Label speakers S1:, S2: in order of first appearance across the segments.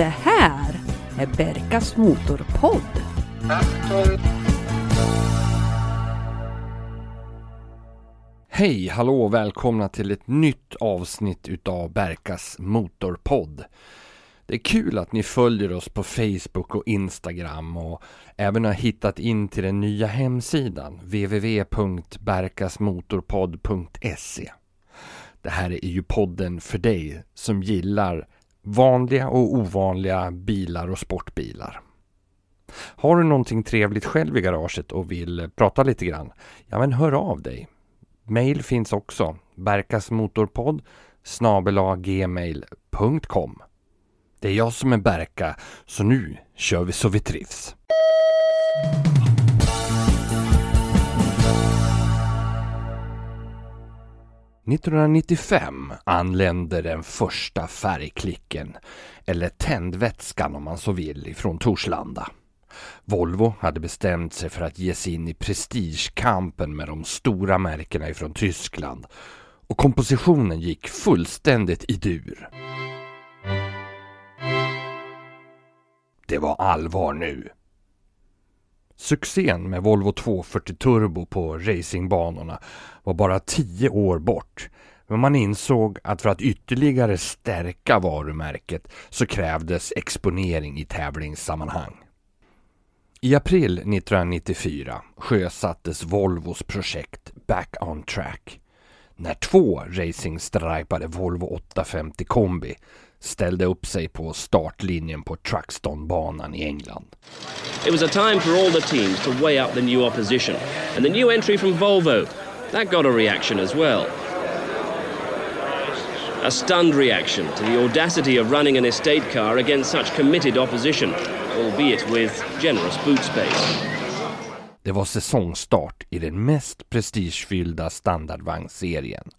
S1: Det här är Berkas Motorpodd.
S2: Hej, hallå och välkomna till ett nytt avsnitt utav Berkas Motorpodd. Det är kul att ni följer oss på Facebook och Instagram och även har hittat in till den nya hemsidan www.berkasmotorpodd.se. Det här är ju podden för dig som gillar vanliga och ovanliga bilar och sportbilar. Har du någonting trevligt själv i garaget och vill prata lite grann? Ja men hör av dig. Mail finns också. Berkasmotorpodd snabelagmail.com Det är jag som är Berka, så nu kör vi så vi trivs. –1995 anlände den första färgklicken, eller tändvätskan om man så vill, ifrån Torslanda. Volvo hade bestämt sig för att ge sig in i prestigekampen med de stora märkena ifrån Tyskland och kompositionen gick fullständigt i dur. Det var allvar nu. Succén med Volvo 240 Turbo på racingbanorna var bara tio år bort. Men man insåg att för att ytterligare stärka varumärket så krävdes exponering i tävlingssammanhang. I april 1994 sjösattes Volvos projekt Back on Track när två racingstripade Volvo 850 kombi ställde upp sig på startlinjen på Truxtonbanan i England.
S3: It was a time for all the teams to weigh up the new opposition. And the new entry from Volvo, that got a reaction as well. A stunned reaction to the audacity of running an estate car against such committed opposition, albeit with generous boot space.
S2: Det var säsongstart i den mest prestigefyllda standardvagnsserien.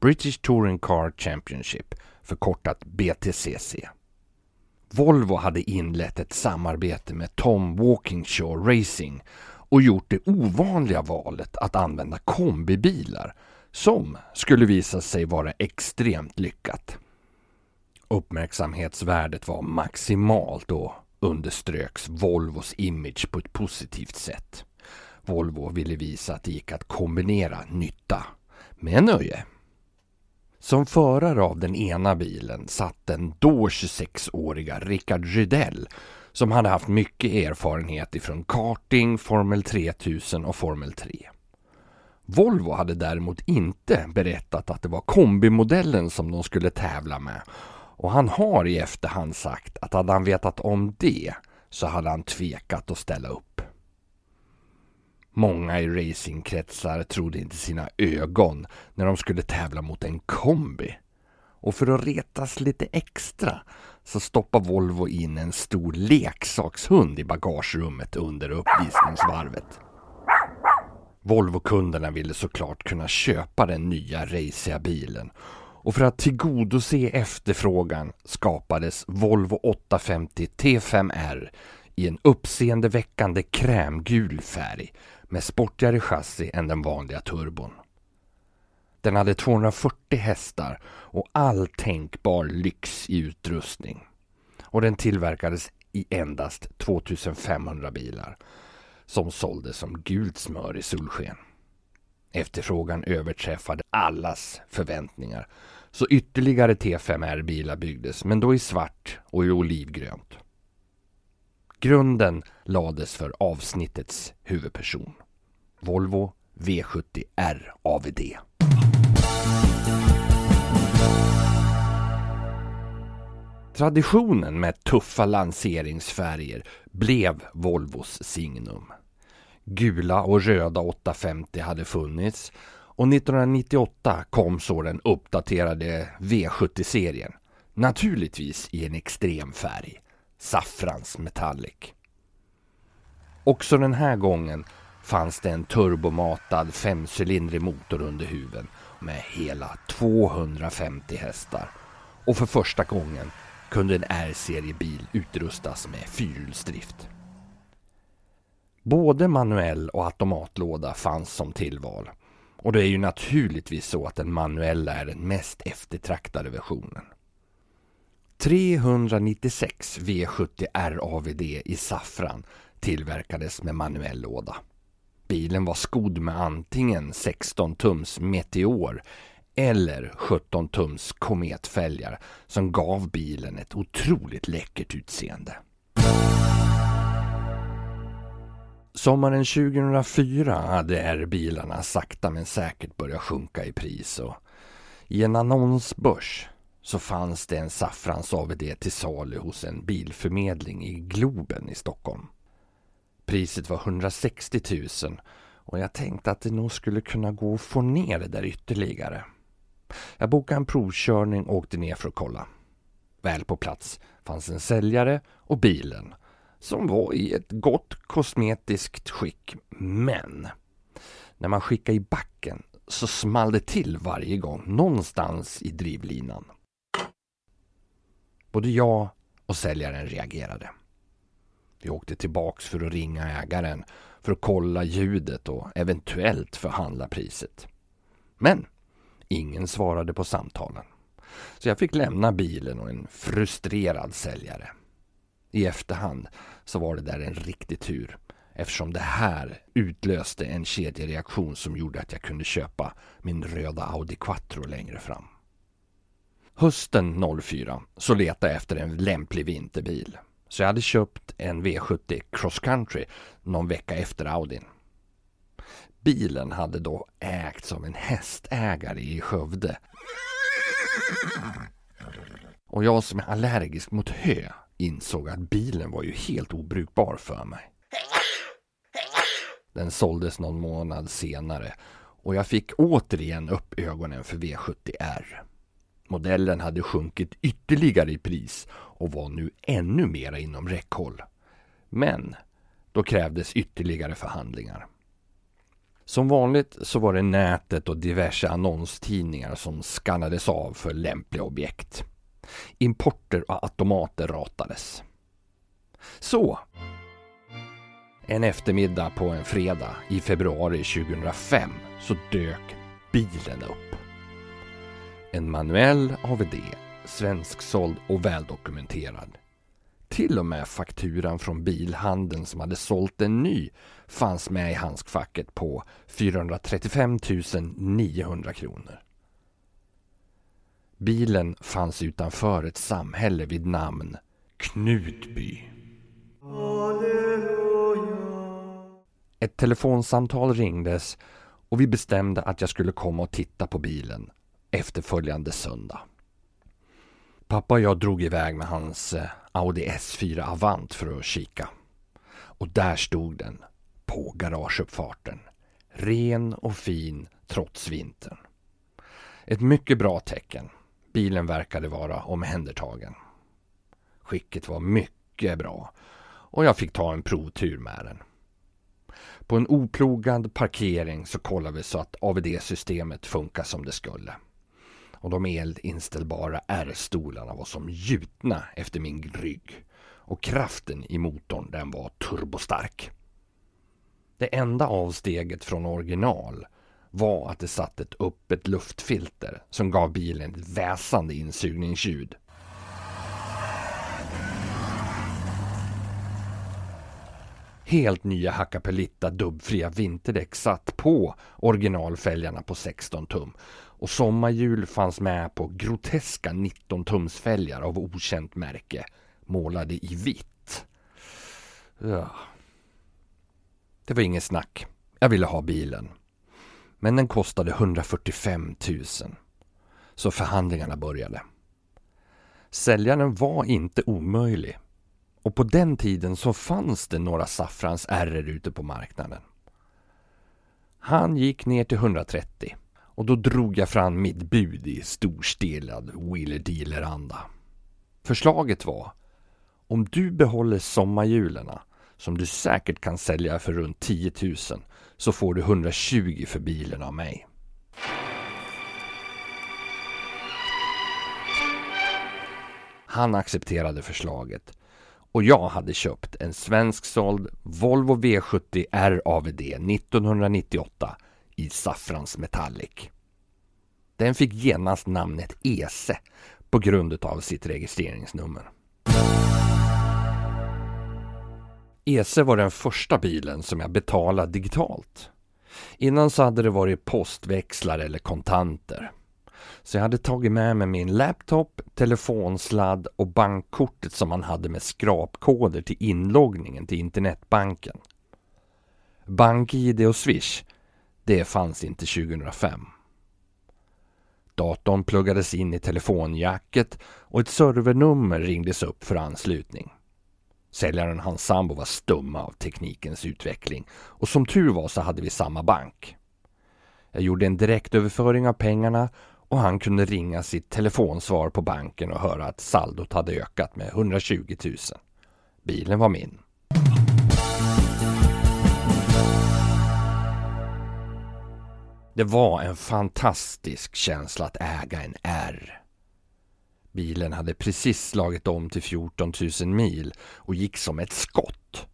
S2: British Touring Car Championship, förkortat BTCC. Volvo hade inlett ett samarbete med Tom Walkingshaw Racing och gjort det ovanliga valet att använda kombibilar som skulle visa sig vara extremt lyckat. Uppmärksamhetsvärdet var maximalt och underströks Volvos image på ett positivt sätt. Volvo ville visa att det gick att kombinera nytta med nöje. Som förare av den ena bilen satt den då 26-åriga Rickard Rydell som hade haft mycket erfarenhet ifrån karting, Formel 3000 och Formel 3. Volvo hade däremot inte berättat att det var kombimodellen som de skulle tävla med och han har i efterhand sagt att hade han vetat om det så hade han tvekat att ställa upp. Många i racingkretsar trodde inte sina ögon när de skulle tävla mot en kombi. Och för att retas lite extra så stoppar Volvo in en stor leksakshund i bagagerummet under uppvisningsvarvet. Volvo-kunderna ville såklart kunna köpa den nya raciga bilen och för att tillgodose efterfrågan skapades Volvo 850 T5R i en uppseendeväckande krämgul färg med sportigare chassi än den vanliga turbon. Den hade 240 hästar och all tänkbar lyx i utrustning. Och den tillverkades i endast 2500 bilar som såldes som gult smör i solsken. Efterfrågan överträffade allas förväntningar så ytterligare T5R-bilar byggdes men då i svart och i olivgrönt. Grunden lades för avsnittets huvudperson. Volvo V70R AVD. Traditionen med tuffa lanseringsfärger blev Volvos signum. Gula och röda 850 hade funnits och 1998 kom så den uppdaterade V70-serien. Naturligtvis i en extrem färg, saffrans metallic. Också den här gången fanns det en turbomatad femcylindrig motor under huven med hela 250 hästar. Och för första gången kunde en R-seriebil utrustas med fyrhjulsdrift. Både manuell och automatlåda fanns som tillval. Och det är ju naturligtvis så att den manuella är den mest eftertraktade versionen. 396 V70 RAVD i saffran tillverkades med manuell låda. Bilen var skodd med antingen 16 tums Meteor eller 17 tums kometfälgar som gav bilen ett otroligt läckert utseende. Sommaren 2004 hade R-bilarna sakta men säkert börjat sjunka i pris och i en annonsbörs så fanns det en saffrans AVD till salu hos en bilförmedling i Globen i Stockholm. Priset var 160 000 och jag tänkte att det nog skulle kunna gå att få ner det där ytterligare. Jag bokade en provkörning och åkte ner för att kolla. Väl på plats fanns en säljare och bilen som var i ett gott kosmetiskt skick. Men när man skickade i backen så small det till varje gång någonstans i drivlinan. Både jag och säljaren reagerade. Vi åkte tillbaks för att ringa ägaren för att kolla ljudet och eventuellt förhandla priset. Men ingen svarade på samtalen. Så jag fick lämna bilen och en frustrerad säljare. I efterhand så var det där en riktig tur eftersom det här utlöste en kedjereaktion som gjorde att jag kunde köpa min röda Audi Quattro längre fram. Hösten 04 så letade jag efter en lämplig vinterbil. Så jag hade köpt en V70 Cross Country någon vecka efter Audin. Bilen hade då ägts av en hästägare i Skövde. Och jag som är allergisk mot hö insåg att bilen var ju helt obrukbar för mig. Den såldes någon månad senare och jag fick återigen upp ögonen för V70R. Modellen hade sjunkit ytterligare i pris och var nu ännu mera inom räckhåll. Men då krävdes ytterligare förhandlingar. Som vanligt så var det nätet och diverse annonstidningar som skannades av för lämpliga objekt. Importer och automater ratades. Så! En eftermiddag på en fredag i februari 2005 så dök bilen upp. En manuell AVD, svensksåld och väldokumenterad. Till och med fakturan från bilhandeln som hade sålt en ny fanns med i handskfacket på 435 900 kronor. Bilen fanns utanför ett samhälle vid namn Knutby. Ett telefonsamtal ringdes och vi bestämde att jag skulle komma och titta på bilen efterföljande söndag. Pappa och jag drog iväg med hans eh, Audi S4 Avant för att kika. Och där stod den, på garageuppfarten. Ren och fin trots vintern. Ett mycket bra tecken. Bilen verkade vara omhändertagen. Skicket var mycket bra och jag fick ta en provtur med den. På en oplogad parkering så kollade vi så att AVD-systemet funkar som det skulle. Och de elinställbara R-stolarna var som gjutna efter min rygg. Och kraften i motorn den var turbostark. Det enda avsteget från original var att det satt ett öppet luftfilter som gav bilen ett väsande insugningsljud. Helt nya Hakkapelitta dubbfria vinterdäck satt på originalfälgarna på 16 tum och sommarhjul fanns med på groteska 19 tums fälgar av okänt märke målade i vitt. Ja. Det var inget snack. Jag ville ha bilen. Men den kostade 145 000. Så förhandlingarna började. Säljaren var inte omöjlig. Och på den tiden så fanns det några saffrans ärrer ute på marknaden. Han gick ner till 130 och då drog jag fram mitt bud i storstilad wheeler dealer-anda. Förslaget var om du behåller sommarhjulena som du säkert kan sälja för runt 10 000 så får du 120 för bilen av mig. Han accepterade förslaget och jag hade köpt en svensksåld Volvo V70 RAVD 1998 i saffrans metallic. Den fick genast namnet ESE på grund av sitt registreringsnummer. ESE var den första bilen som jag betalade digitalt. Innan så hade det varit postväxlar eller kontanter. Så jag hade tagit med mig min laptop, telefonsladd och bankkortet som man hade med skrapkoder till inloggningen till internetbanken. BankID och Swish, det fanns inte 2005. Datorn pluggades in i telefonjacket och ett servernummer ringdes upp för anslutning. Säljaren och hans sambo var stumma av teknikens utveckling och som tur var så hade vi samma bank. Jag gjorde en direktöverföring av pengarna och han kunde ringa sitt telefonsvar på banken och höra att saldot hade ökat med 120 000. Bilen var min. Det var en fantastisk känsla att äga en R. Bilen hade precis slagit om till 14 000 mil och gick som ett skott.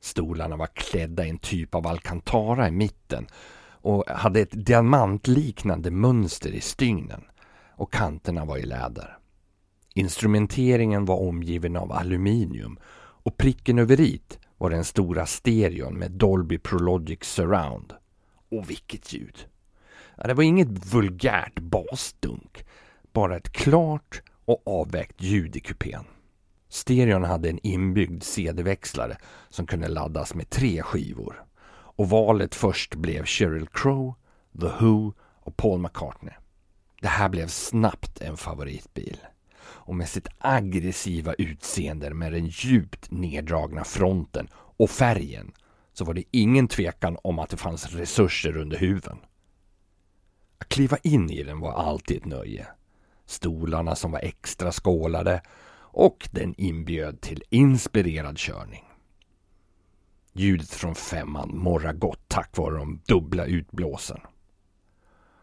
S2: Stolarna var klädda i en typ av alcantara i mitten och hade ett diamantliknande mönster i stygnen och kanterna var i läder. Instrumenteringen var omgiven av aluminium och pricken över it var den stora stereon med Dolby Prologic Surround. Och vilket ljud! Det var inget vulgärt basdunk, bara ett klart och avvägt ljud i kupén. Stereon hade en inbyggd CD-växlare som kunde laddas med tre skivor. Och valet först blev Sheryl Crow, The Who och Paul McCartney. Det här blev snabbt en favoritbil. Och med sitt aggressiva utseende med den djupt neddragna fronten och färgen så var det ingen tvekan om att det fanns resurser under huven. Att kliva in i den var alltid ett nöje. Stolarna som var extra skålade och den inbjöd till inspirerad körning. Ljudet från femman morrar gott tack vare de dubbla utblåsen.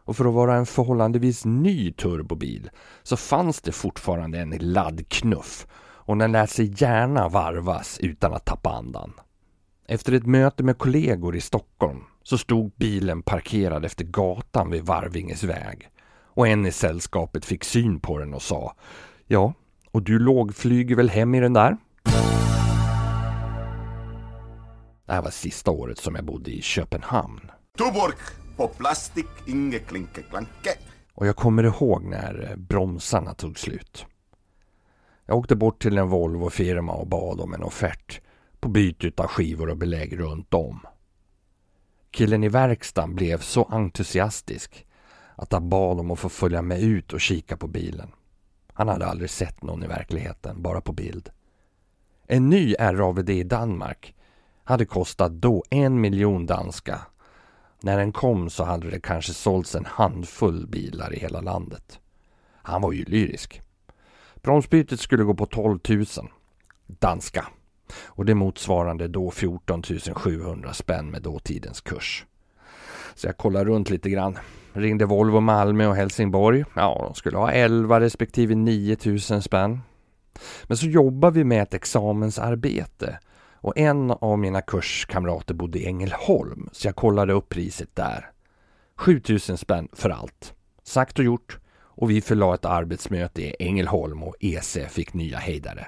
S2: Och för att vara en förhållandevis ny turbobil så fanns det fortfarande en laddknuff och den lät sig gärna varvas utan att tappa andan. Efter ett möte med kollegor i Stockholm så stod bilen parkerad efter gatan vid Varvinges väg och en i sällskapet fick syn på den och sa Ja, och du lågflyger väl hem i den där? Det här var sista året som jag bodde i Köpenhamn.
S4: Tuborg på plastik, inge klinke klanke.
S2: Och jag kommer ihåg när bromsarna tog slut. Jag åkte bort till en Volvo-firma och bad om en offert på byte av skivor och belägg runt om. Killen i verkstaden blev så entusiastisk att han bad om att få följa med ut och kika på bilen. Han hade aldrig sett någon i verkligheten, bara på bild. En ny RAVD i Danmark hade kostat då en miljon danska. När den kom så hade det kanske sålts en handfull bilar i hela landet. Han var ju lyrisk. Bromsbytet skulle gå på 12 000 danska och det motsvarande då 14 700 spänn med dåtidens kurs. Så jag kollade runt lite grann. Ringde Volvo Malmö och Helsingborg. Ja, de skulle ha 11 respektive 9 000 spänn. Men så jobbar vi med ett examensarbete och en av mina kurskamrater bodde i Ängelholm så jag kollade upp priset där. 7000 spänn för allt. Sagt och gjort och vi förlade ett arbetsmöte i Ängelholm och EC fick nya hejdare.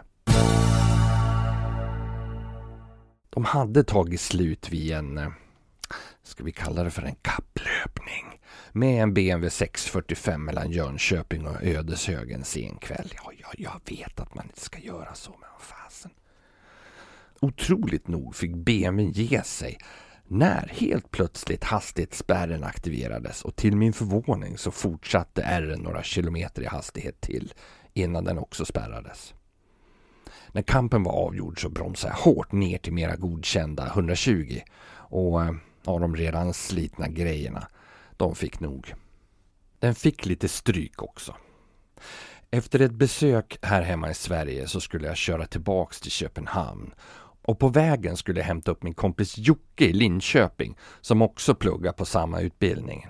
S2: De hade tagit slut vid en, eh, ska vi kalla det för en kapplöpning, med en BMW 645 mellan Jönköping och Ödeshög en sen kväll. Ja, ja, jag vet att man inte ska göra så, men fan. Otroligt nog fick BMWn ge sig när helt plötsligt hastighetsspärren aktiverades och till min förvåning så fortsatte R'n några kilometer i hastighet till innan den också spärrades. När kampen var avgjord så bromsade jag hårt ner till mera godkända 120 och eh, av de redan slitna grejerna, de fick nog. Den fick lite stryk också. Efter ett besök här hemma i Sverige så skulle jag köra tillbaks till Köpenhamn och på vägen skulle jag hämta upp min kompis Jocke i Linköping som också pluggar på samma utbildning.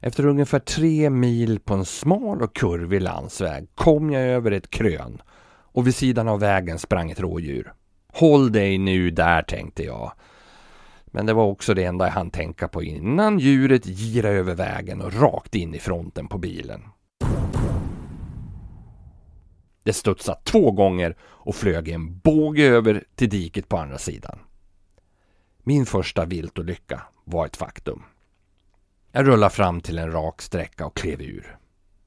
S2: Efter ungefär tre mil på en smal och kurvig landsväg kom jag över ett krön och vid sidan av vägen sprang ett rådjur. Håll dig nu där, tänkte jag. Men det var också det enda jag hann tänka på innan djuret girade över vägen och rakt in i fronten på bilen. Det studsade två gånger och flög en båge över till diket på andra sidan. Min första viltolycka var ett faktum. Jag rullade fram till en rak sträcka och klev ur.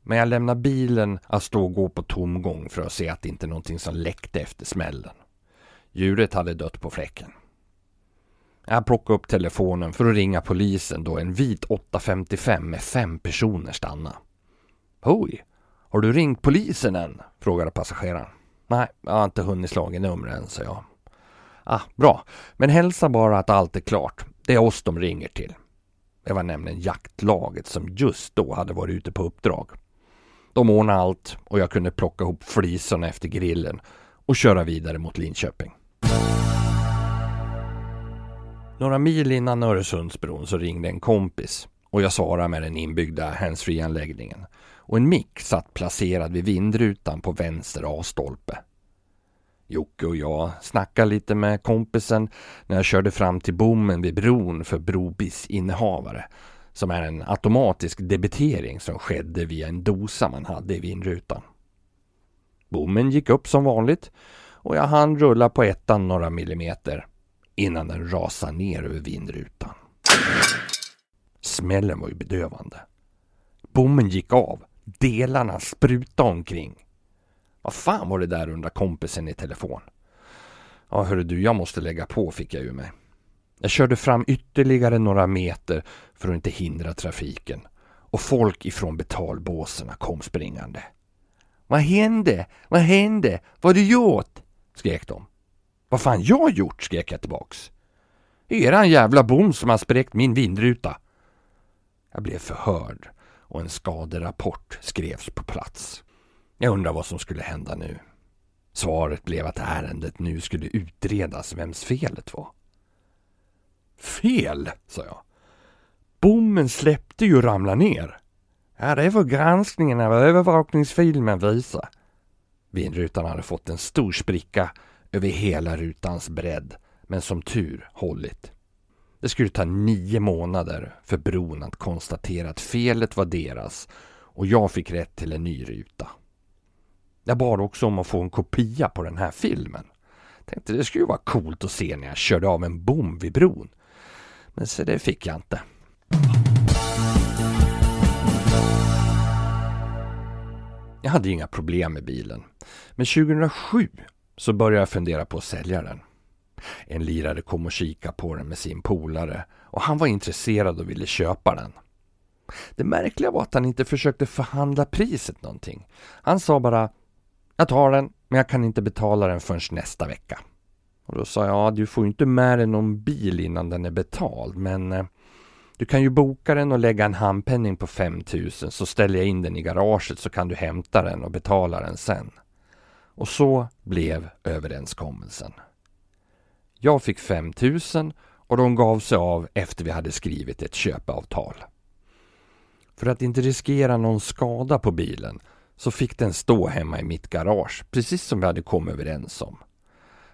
S2: Men jag lämnade bilen att stå och gå på tomgång för att se att det inte är någonting som läckte efter smällen. Djuret hade dött på fläcken. Jag plockade upp telefonen för att ringa polisen då en vit 855 med fem personer stannade. Oj, har du ringt polisen än? frågade passageraren. Nej, jag har inte hunnit slå numret än, sa jag. Ah, bra, men hälsa bara att allt är klart. Det är oss de ringer till. Det var nämligen jaktlaget som just då hade varit ute på uppdrag. De ordnade allt och jag kunde plocka ihop flisorna efter grillen och köra vidare mot Linköping. Några mil innan Öresundsbron så ringde en kompis och jag svarade med den inbyggda handsfree-anläggningen och en mick satt placerad vid vindrutan på vänster A-stolpe. Jocke och jag snackade lite med kompisen när jag körde fram till bommen vid bron för Brobis innehavare som är en automatisk debitering som skedde via en dosa man hade i vindrutan. Bommen gick upp som vanligt och jag hann rulla på ettan några millimeter innan den rasade ner över vindrutan. Smällen var ju bedövande. Bommen gick av. Delarna spruta omkring. Vad fan var det där undrar kompisen i telefon. Ja hörru du, jag måste lägga på fick jag ju mig. Jag körde fram ytterligare några meter för att inte hindra trafiken och folk ifrån betalbåsarna kom springande. Vad hände? Vad hände? Vad har du gjort? skrek de. Vad fan jag gjort? skrek jag tillbaks. Eran jävla bom som har spräckt min vindruta. Jag blev förhörd och en skaderapport skrevs på plats. Jag undrar vad som skulle hända nu. Svaret blev att ärendet nu skulle utredas vems felet var. Fel, sa jag. Bommen släppte ju och ramlade ner. Ja, det får granskningen av övervakningsfilmen visa. Vindrutan hade fått en stor spricka över hela rutans bredd, men som tur hållit. Det skulle ta nio månader för bron att konstatera att felet var deras och jag fick rätt till en ny ruta. Jag bad också om att få en kopia på den här filmen. Tänkte det skulle vara coolt att se när jag körde av en bom vid bron. Men så det fick jag inte. Jag hade inga problem med bilen. Men 2007 så började jag fundera på att sälja den. En lirare kom och kika på den med sin polare och han var intresserad och ville köpa den. Det märkliga var att han inte försökte förhandla priset någonting. Han sa bara Jag tar den, men jag kan inte betala den förrän nästa vecka. Och då sa jag, du får ju inte med dig någon bil innan den är betald, men eh, du kan ju boka den och lägga en handpenning på 5000 så ställer jag in den i garaget så kan du hämta den och betala den sen. Och så blev överenskommelsen. Jag fick 5000 och de gav sig av efter vi hade skrivit ett köpeavtal. För att inte riskera någon skada på bilen så fick den stå hemma i mitt garage, precis som vi hade kommit överens om.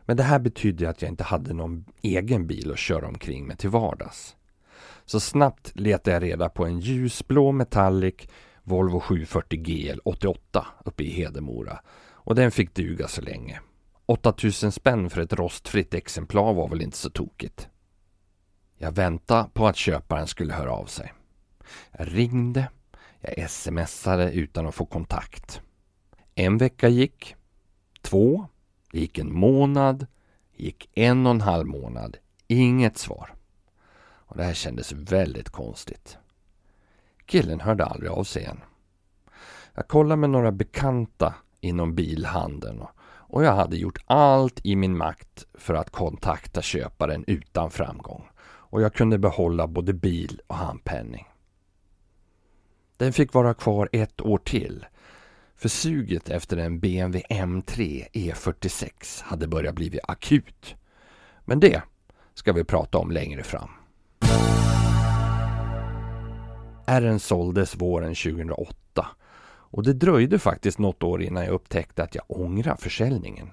S2: Men det här betydde att jag inte hade någon egen bil att köra omkring med till vardags. Så snabbt letade jag reda på en ljusblå metallic Volvo 740 GL 88 uppe i Hedemora och den fick duga så länge. 8000 spänn för ett rostfritt exemplar var väl inte så tokigt. Jag väntade på att köparen skulle höra av sig. Jag ringde, jag smsade utan att få kontakt. En vecka gick, två, det gick en månad, det gick en och en halv månad, inget svar. Och det här kändes väldigt konstigt. Killen hörde aldrig av sig igen. Jag kollade med några bekanta inom bilhandeln och och jag hade gjort allt i min makt för att kontakta köparen utan framgång och jag kunde behålla både bil och handpenning. Den fick vara kvar ett år till för suget efter en BMW M3 E46 hade börjat bli akut. Men det ska vi prata om längre fram. R'n såldes våren 2008 och det dröjde faktiskt något år innan jag upptäckte att jag ångrar försäljningen.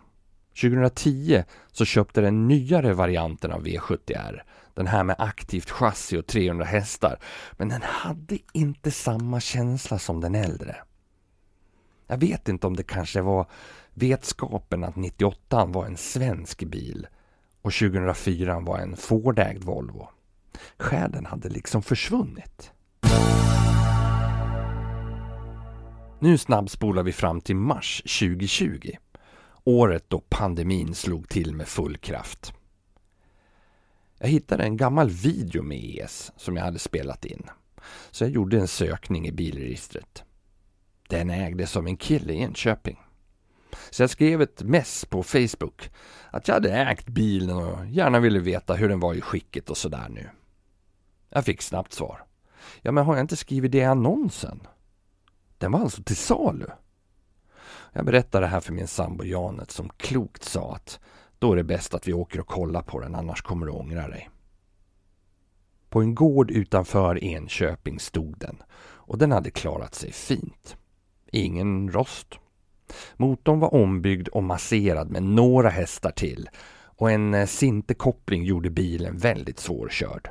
S2: 2010 så köpte den nyare varianten av V70R, den här med aktivt chassi och 300 hästar, men den hade inte samma känsla som den äldre. Jag vet inte om det kanske var vetskapen att 98 var en svensk bil och 2004 var en Ford-ägd Volvo. Själen hade liksom försvunnit. Nu snabbspolar vi fram till mars 2020. Året då pandemin slog till med full kraft. Jag hittade en gammal video med ES som jag hade spelat in. Så jag gjorde en sökning i bilregistret. Den ägdes av en kille i Enköping. Så jag skrev ett mess på Facebook att jag hade ägt bilen och gärna ville veta hur den var i skicket och sådär nu. Jag fick snabbt svar. Ja, men har jag inte skrivit det i annonsen? Den var alltså till salu. Jag berättade det här för min sambo Janet som klokt sa att då är det bäst att vi åker och kollar på den annars kommer du ångra dig. På en gård utanför Enköping stod den och den hade klarat sig fint. Ingen rost. Motorn var ombyggd och masserad med några hästar till och en sintekoppling sinterkoppling gjorde bilen väldigt svårkörd.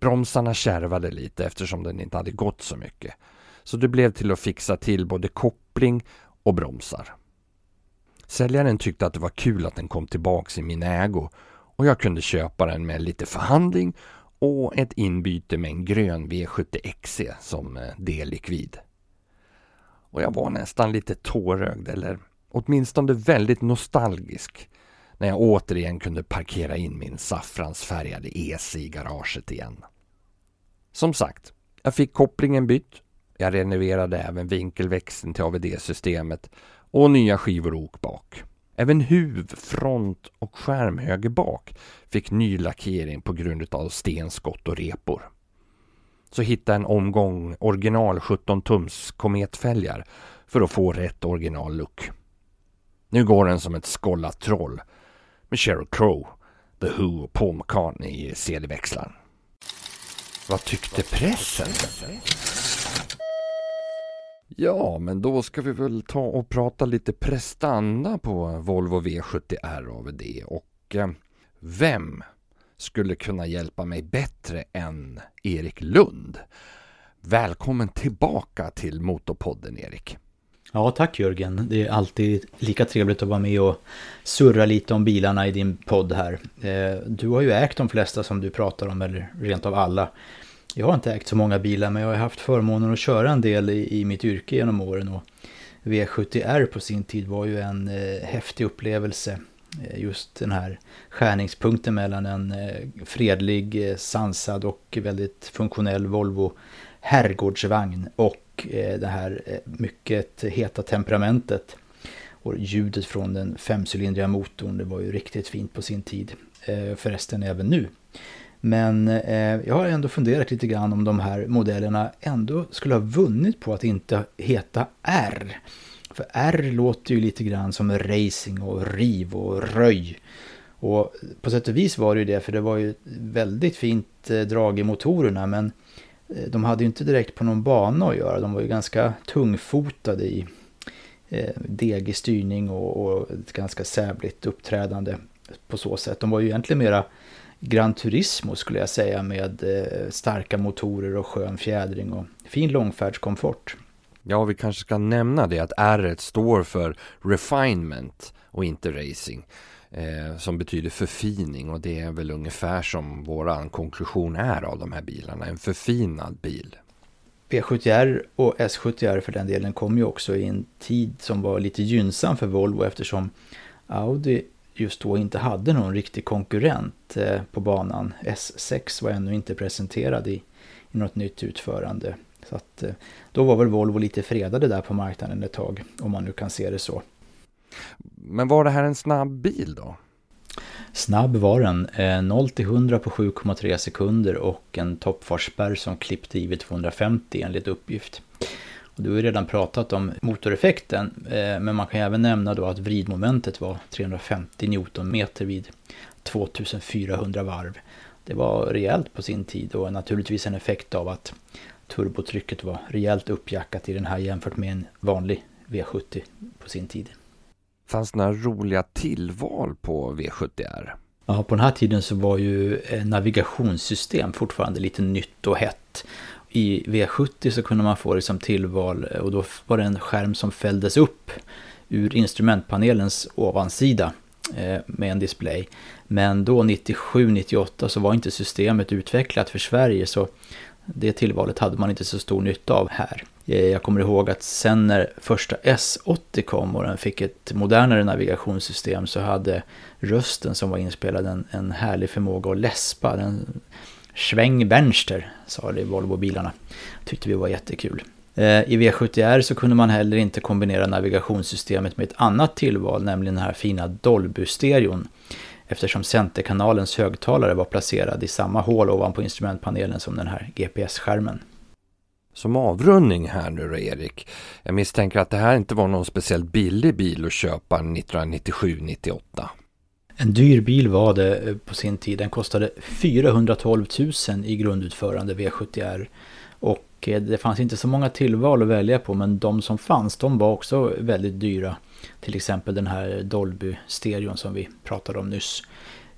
S2: Bromsarna kärvade lite eftersom den inte hade gått så mycket. Så det blev till att fixa till både koppling och bromsar. Säljaren tyckte att det var kul att den kom tillbaks i min ägo och jag kunde köpa den med lite förhandling och ett inbyte med en grön V70 XC som eh, dellikvid. Och jag var nästan lite tårögd eller åtminstone väldigt nostalgisk när jag återigen kunde parkera in min saffransfärgade EC i garaget igen. Som sagt, jag fick kopplingen bytt. Jag renoverade även vinkelväxeln till AVD-systemet och nya skivor ok bak. Även huv, front och skärm höger bak fick ny lackering på grund av stenskott och repor. Så hitta en omgång original 17 tums kometfälgar för att få rätt original look. Nu går den som ett skållat troll med Sheryl Crow, The Who och Paul McCartney i CD-växlaren. Vad tyckte pressen? Ja, men då ska vi väl ta och prata lite prestanda på Volvo V70 RAVD och eh, vem skulle kunna hjälpa mig bättre än Erik Lund? Välkommen tillbaka till Motorpodden Erik.
S5: Ja, tack Jörgen. Det är alltid lika trevligt att vara med och surra lite om bilarna i din podd här. Eh, du har ju ägt de flesta som du pratar om, eller rent av alla. Jag har inte ägt så många bilar, men jag har haft förmånen att köra en del i, i mitt yrke genom åren. Och V70R på sin tid var ju en eh, häftig upplevelse. Eh, just den här skärningspunkten mellan en eh, fredlig, eh, sansad och väldigt funktionell Volvo herrgårdsvagn och eh, det här eh, mycket heta temperamentet. Och ljudet från den femcylindriga motorn, det var ju riktigt fint på sin tid. Förresten även nu. Men eh, jag har ändå funderat lite grann om de här modellerna ändå skulle ha vunnit på att inte heta R. För R låter ju lite grann som racing och riv och röj. Och på sätt och vis var det ju det, för det var ju väldigt fint eh, drag i motorerna, men eh, de hade ju inte direkt på någon bana att göra. De var ju ganska tungfotade i eh, degig styrning och, och ett ganska sävligt uppträdande på så sätt. De var ju egentligen mera Gran Turismo skulle jag säga med starka motorer och skön fjädring och fin långfärdskomfort.
S2: Ja, vi kanske ska nämna det att R står för refinement och inte racing. Eh, som betyder förfining och det är väl ungefär som våran konklusion är av de här bilarna. En förfinad bil.
S5: B70R och S70R för den delen kom ju också i en tid som var lite gynnsam för Volvo eftersom Audi just då inte hade någon riktig konkurrent eh, på banan. S6 var ännu inte presenterad i, i något nytt utförande. Så att, eh, då var väl Volvo lite fredade där på marknaden ett tag, om man nu kan se det så.
S2: Men var det här en snabb bil då?
S5: Snabb var den. 0 till 100 på 7,3 sekunder och en toppfartsspärr som klippte i vid 250 enligt uppgift. Du har ju redan pratat om motoreffekten, eh, men man kan även nämna då att vridmomentet var 350 Newtonmeter vid 2400 varv. Det var rejält på sin tid och naturligtvis en effekt av att turbotrycket var rejält uppjackat i den här jämfört med en vanlig V70 på sin tid.
S2: Fanns det några roliga tillval på V70R?
S5: Ja, på den här tiden så var ju navigationssystem fortfarande lite nytt och hett i V70 så kunde man få det som tillval eh, och då var det en skärm som fälldes upp ur instrumentpanelens ovansida eh, med en display. Men då 97-98 så var inte systemet utvecklat för Sverige så det tillvalet hade man inte så stor nytta av här. Eh, jag kommer ihåg att sen när första S80 kom och den fick ett modernare navigationssystem så hade rösten som var inspelad en, en härlig förmåga att läspa. Den sväng vänster, sa det i Volvo-bilarna. Tyckte vi var jättekul. Eh, I V70R så kunde man heller inte kombinera navigationssystemet med ett annat tillval, nämligen den här fina Dolby-stereon. Eftersom centerkanalens högtalare var placerad i samma hål ovanpå instrumentpanelen som den här GPS-skärmen.
S2: Som avrundning här nu då Erik. Jag misstänker att det här inte var någon speciellt billig bil att köpa 1997-98.
S5: En dyr bil var det eh, på sin tid. Den kostade 412 000 i grundutförande V70R. Och eh, det fanns inte så många tillval att välja på men de som fanns de var också väldigt dyra. Till exempel den här Dolby-stereon som vi pratade om nyss.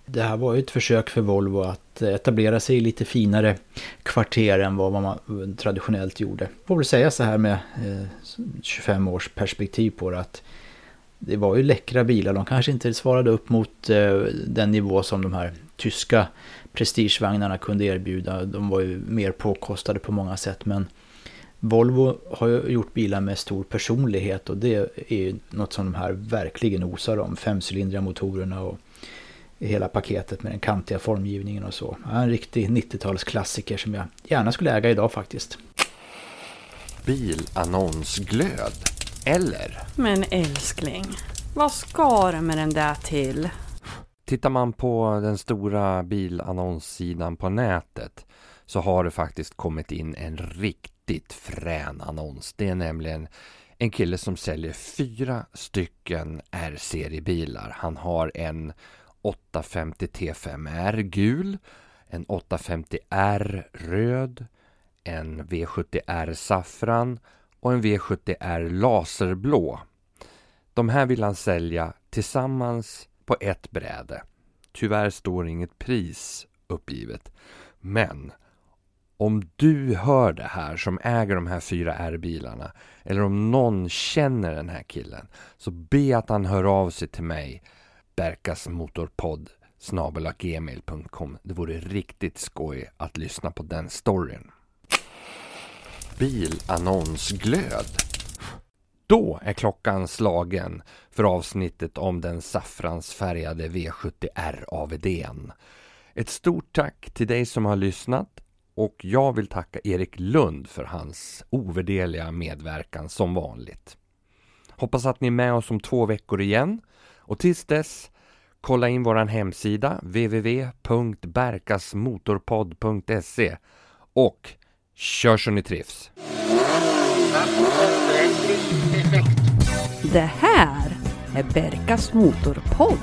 S5: Det här var ju ett försök för Volvo att eh, etablera sig i lite finare kvarter än vad man traditionellt gjorde. Får väl säga så här med 25 års perspektiv på det att det var ju läckra bilar. De kanske inte svarade upp mot eh, den nivå som de här tyska prestigevagnarna kunde erbjuda. De var ju mer påkostade på många sätt men Volvo har ju gjort bilar med stor personlighet och det är ju något som de här verkligen osar om. Femcylindriga motorerna och hela paketet med den kantiga formgivningen och så. En riktig 90-talsklassiker som jag gärna skulle äga idag faktiskt.
S2: Bilannonsglöd, eller?
S1: Men älskling, vad ska du med den där till?
S2: Tittar man på den stora bilannonssidan på nätet så har det faktiskt kommit in en riktigt frän annons. Det är nämligen en kille som säljer fyra stycken R-seriebilar. Han har en 850 T5R gul, en 850R röd, en V70R saffran och en V70R laserblå. De här vill han sälja tillsammans på ett bräde. Tyvärr står inget pris uppgivet. Men om du hör det här som äger de här fyra R-bilarna eller om någon känner den här killen så be att han hör av sig till mig berkasmotorpodd gmail.com. Det vore riktigt skoj att lyssna på den storyn. Bilannonsglöd. Då är klockan slagen för avsnittet om den saffransfärgade V70R AVDn. Ett stort tack till dig som har lyssnat och jag vill tacka Erik Lund för hans ovärderliga medverkan som vanligt. Hoppas att ni är med oss om två veckor igen och tills dess kolla in vår hemsida www.berkasmotorpodd.se och kör så ni trivs!
S1: Det här är Berkas Motorpodd.